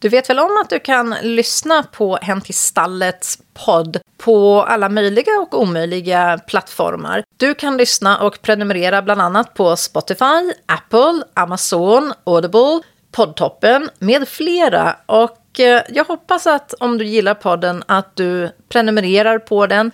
Du vet väl om att du kan lyssna på Hem till stallets podd på alla möjliga och omöjliga plattformar. Du kan lyssna och prenumerera bland annat på Spotify, Apple, Amazon, Audible, Poddtoppen med flera. Och eh, jag hoppas att om du gillar podden att du prenumererar på den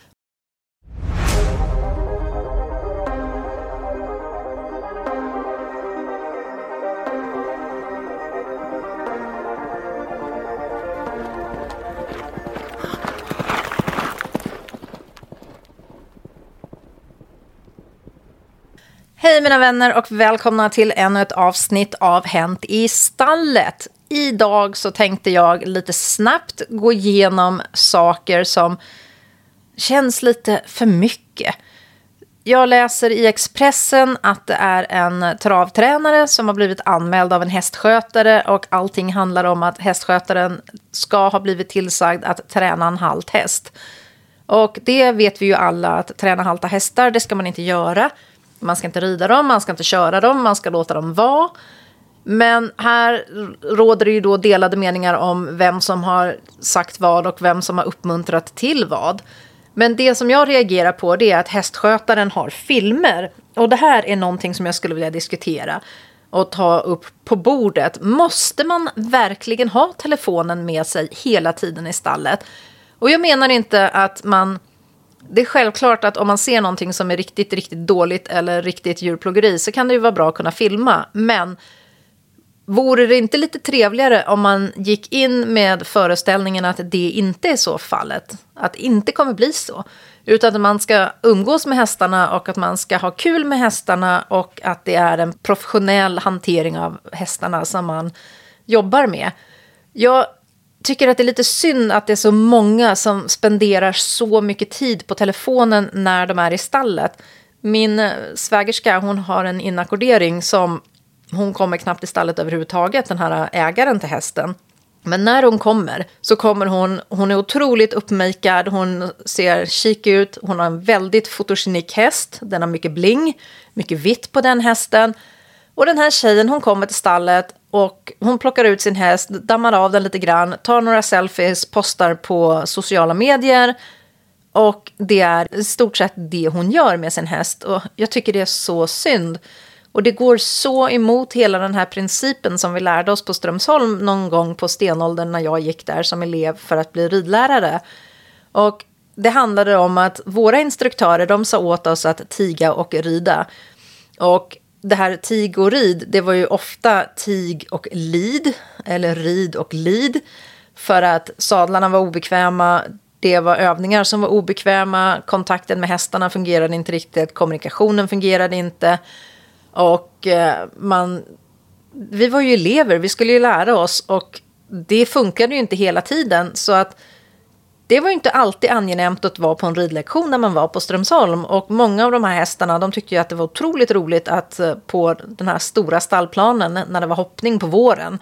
Hej mina vänner och välkomna till ännu ett avsnitt av Hänt i stallet. Idag så tänkte jag lite snabbt gå igenom saker som känns lite för mycket. Jag läser i Expressen att det är en travtränare som har blivit anmäld av en hästskötare och allting handlar om att hästskötaren ska ha blivit tillsagd att träna en halt häst. Och det vet vi ju alla att träna halta hästar, det ska man inte göra. Man ska inte rida dem, man ska inte köra dem, man ska låta dem vara. Men här råder det ju då delade meningar om vem som har sagt vad och vem som har uppmuntrat till vad. Men det som jag reagerar på det är att hästskötaren har filmer. Och det här är någonting som jag skulle vilja diskutera och ta upp på bordet. Måste man verkligen ha telefonen med sig hela tiden i stallet? Och jag menar inte att man det är självklart att om man ser någonting som är riktigt, riktigt dåligt eller riktigt djurplågeri så kan det ju vara bra att kunna filma. Men vore det inte lite trevligare om man gick in med föreställningen att det inte är så fallet? Att det inte kommer bli så. Utan att man ska umgås med hästarna och att man ska ha kul med hästarna och att det är en professionell hantering av hästarna som man jobbar med. Jag tycker att det är lite synd att det är så många som spenderar så mycket tid på telefonen när de är i stallet. Min eh, svägerska hon har en inackordering som hon kommer knappt i stallet överhuvudtaget, den här eh, ägaren till hästen. Men när hon kommer så kommer hon, hon är otroligt uppmejkad. hon ser chic ut, hon har en väldigt fotogenik häst, den har mycket bling, mycket vitt på den hästen. Och den här tjejen hon kommer till stallet och hon plockar ut sin häst, dammar av den lite grann, tar några selfies, postar på sociala medier. Och det är i stort sett det hon gör med sin häst. Och jag tycker det är så synd. Och det går så emot hela den här principen som vi lärde oss på Strömsholm någon gång på stenåldern när jag gick där som elev för att bli ridlärare. Och det handlade om att våra instruktörer de sa åt oss att tiga och rida. Och det här tig och rid, det var ju ofta tig och lid, eller rid och lid, för att sadlarna var obekväma, det var övningar som var obekväma, kontakten med hästarna fungerade inte riktigt, kommunikationen fungerade inte. Och eh, man, vi var ju elever, vi skulle ju lära oss och det funkade ju inte hela tiden. Så att det var ju inte alltid angenämt att vara på en ridlektion när man var på Strömsholm. Och många av de här hästarna de tyckte ju att det var otroligt roligt att eh, på den här stora stallplanen när det var hoppning på våren.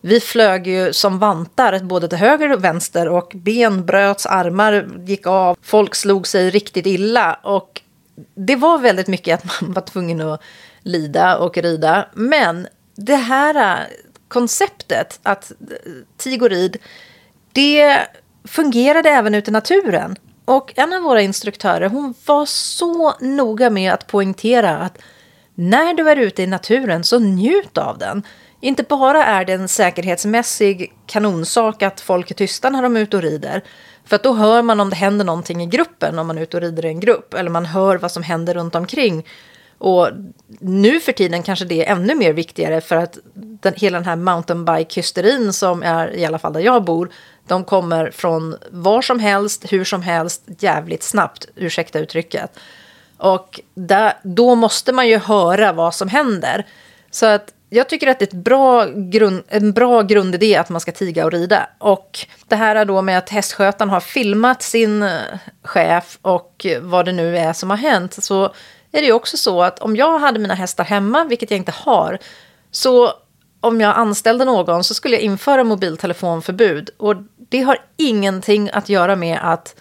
Vi flög ju som vantar både till höger och vänster och ben bröts, armar gick av, folk slog sig riktigt illa. Och det var väldigt mycket att man var tvungen att lida och rida. Men det här eh, konceptet att eh, tig och rid, det fungerade även ute i naturen. Och en av våra instruktörer hon var så noga med att poängtera att när du är ute i naturen så njut av den. Inte bara är det en säkerhetsmässig kanonsak att folk är tysta när de är ute och rider. För att då hör man om det händer någonting i gruppen om man är ute och rider i en grupp. Eller man hör vad som händer runt omkring. Och nu för tiden kanske det är ännu mer viktigare för att den, hela den här mountainbike-hysterin som är i alla fall där jag bor de kommer från var som helst, hur som helst, jävligt snabbt, ursäkta uttrycket. Och där, då måste man ju höra vad som händer. Så att jag tycker att det är ett bra grund, en bra grundidé att man ska tiga och rida. Och det här är då med att hästskötaren har filmat sin eh, chef och vad det nu är som har hänt. Så är det ju också så att om jag hade mina hästar hemma, vilket jag inte har, så om jag anställde någon så skulle jag införa mobiltelefonförbud. Och det har ingenting att göra med att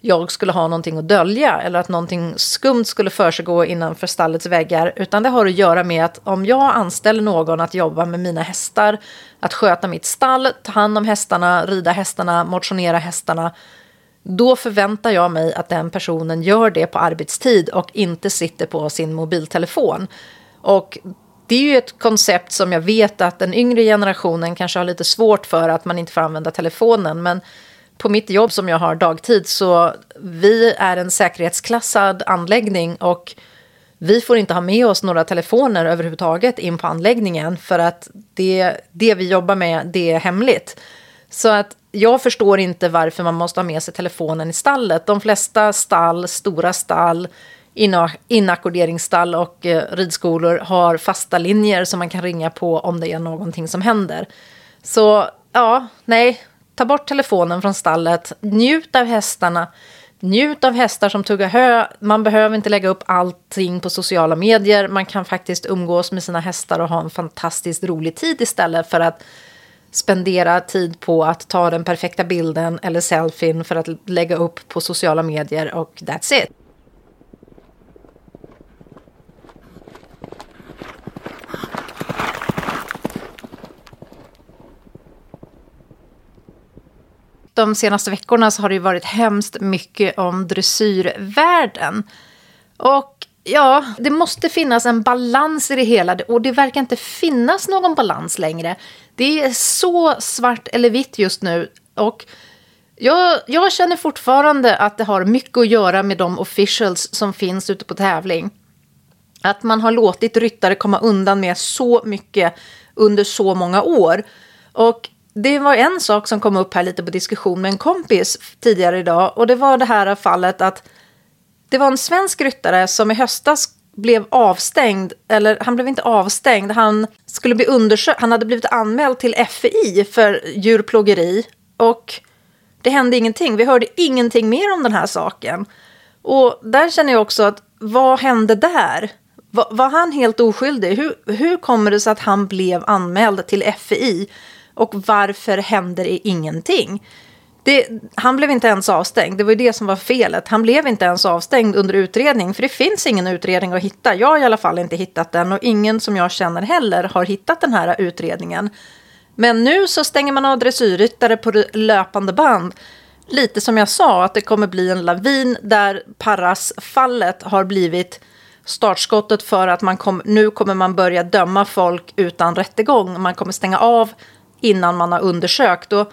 jag skulle ha någonting att dölja eller att någonting skumt skulle försiggå innanför stallets väggar. Utan det har att göra med att om jag anställer någon att jobba med mina hästar, att sköta mitt stall, ta hand om hästarna, rida hästarna, motionera hästarna. Då förväntar jag mig att den personen gör det på arbetstid och inte sitter på sin mobiltelefon. Och det är ju ett koncept som jag vet att den yngre generationen kanske har lite svårt för att man inte får använda telefonen. Men på mitt jobb som jag har dagtid så vi är en säkerhetsklassad anläggning och vi får inte ha med oss några telefoner överhuvudtaget in på anläggningen för att det, det vi jobbar med det är hemligt. Så att jag förstår inte varför man måste ha med sig telefonen i stallet. De flesta stall, stora stall, inackorderingsstall och eh, ridskolor har fasta linjer som man kan ringa på om det är någonting som händer. Så ja, nej, ta bort telefonen från stallet, njut av hästarna, njut av hästar som tuggar hö. Man behöver inte lägga upp allting på sociala medier. Man kan faktiskt umgås med sina hästar och ha en fantastiskt rolig tid istället för att spendera tid på att ta den perfekta bilden eller selfien för att lägga upp på sociala medier och that's it. de senaste veckorna så har det ju varit hemskt mycket om dressyrvärlden. Och ja, det måste finnas en balans i det hela och det verkar inte finnas någon balans längre. Det är så svart eller vitt just nu. Och jag, jag känner fortfarande att det har mycket att göra med de officials som finns ute på tävling. Att man har låtit ryttare komma undan med så mycket under så många år. Och det var en sak som kom upp här lite på diskussion med en kompis tidigare idag. Och det var det här fallet att det var en svensk ryttare som i höstas blev avstängd, eller han blev inte avstängd, han skulle bli undersökt, han hade blivit anmäld till FI för djurplågeri och det hände ingenting. Vi hörde ingenting mer om den här saken. Och där känner jag också att vad hände där? Var, var han helt oskyldig? Hur, hur kommer det sig att han blev anmäld till FI? Och varför händer det ingenting? Det, han blev inte ens avstängd, det var ju det som var felet. Han blev inte ens avstängd under utredning, för det finns ingen utredning att hitta. Jag har i alla fall inte hittat den och ingen som jag känner heller har hittat den här utredningen. Men nu så stänger man av dressyrryttare på löpande band. Lite som jag sa, att det kommer bli en lavin där Parras-fallet har blivit startskottet för att man kom, nu kommer man börja döma folk utan rättegång. Man kommer stänga av innan man har undersökt. Och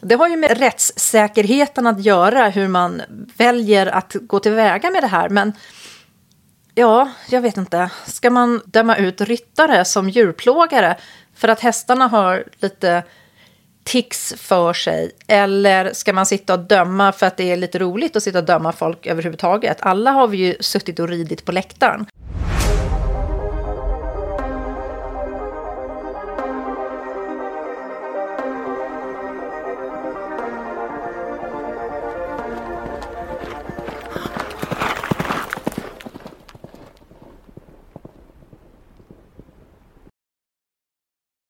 det har ju med rättssäkerheten att göra, hur man väljer att gå tillväga med det här. Men ja, jag vet inte. Ska man döma ut ryttare som djurplågare för att hästarna har lite tics för sig? Eller ska man sitta och döma för att det är lite roligt att sitta och döma folk överhuvudtaget? Alla har vi ju suttit och ridit på läktaren.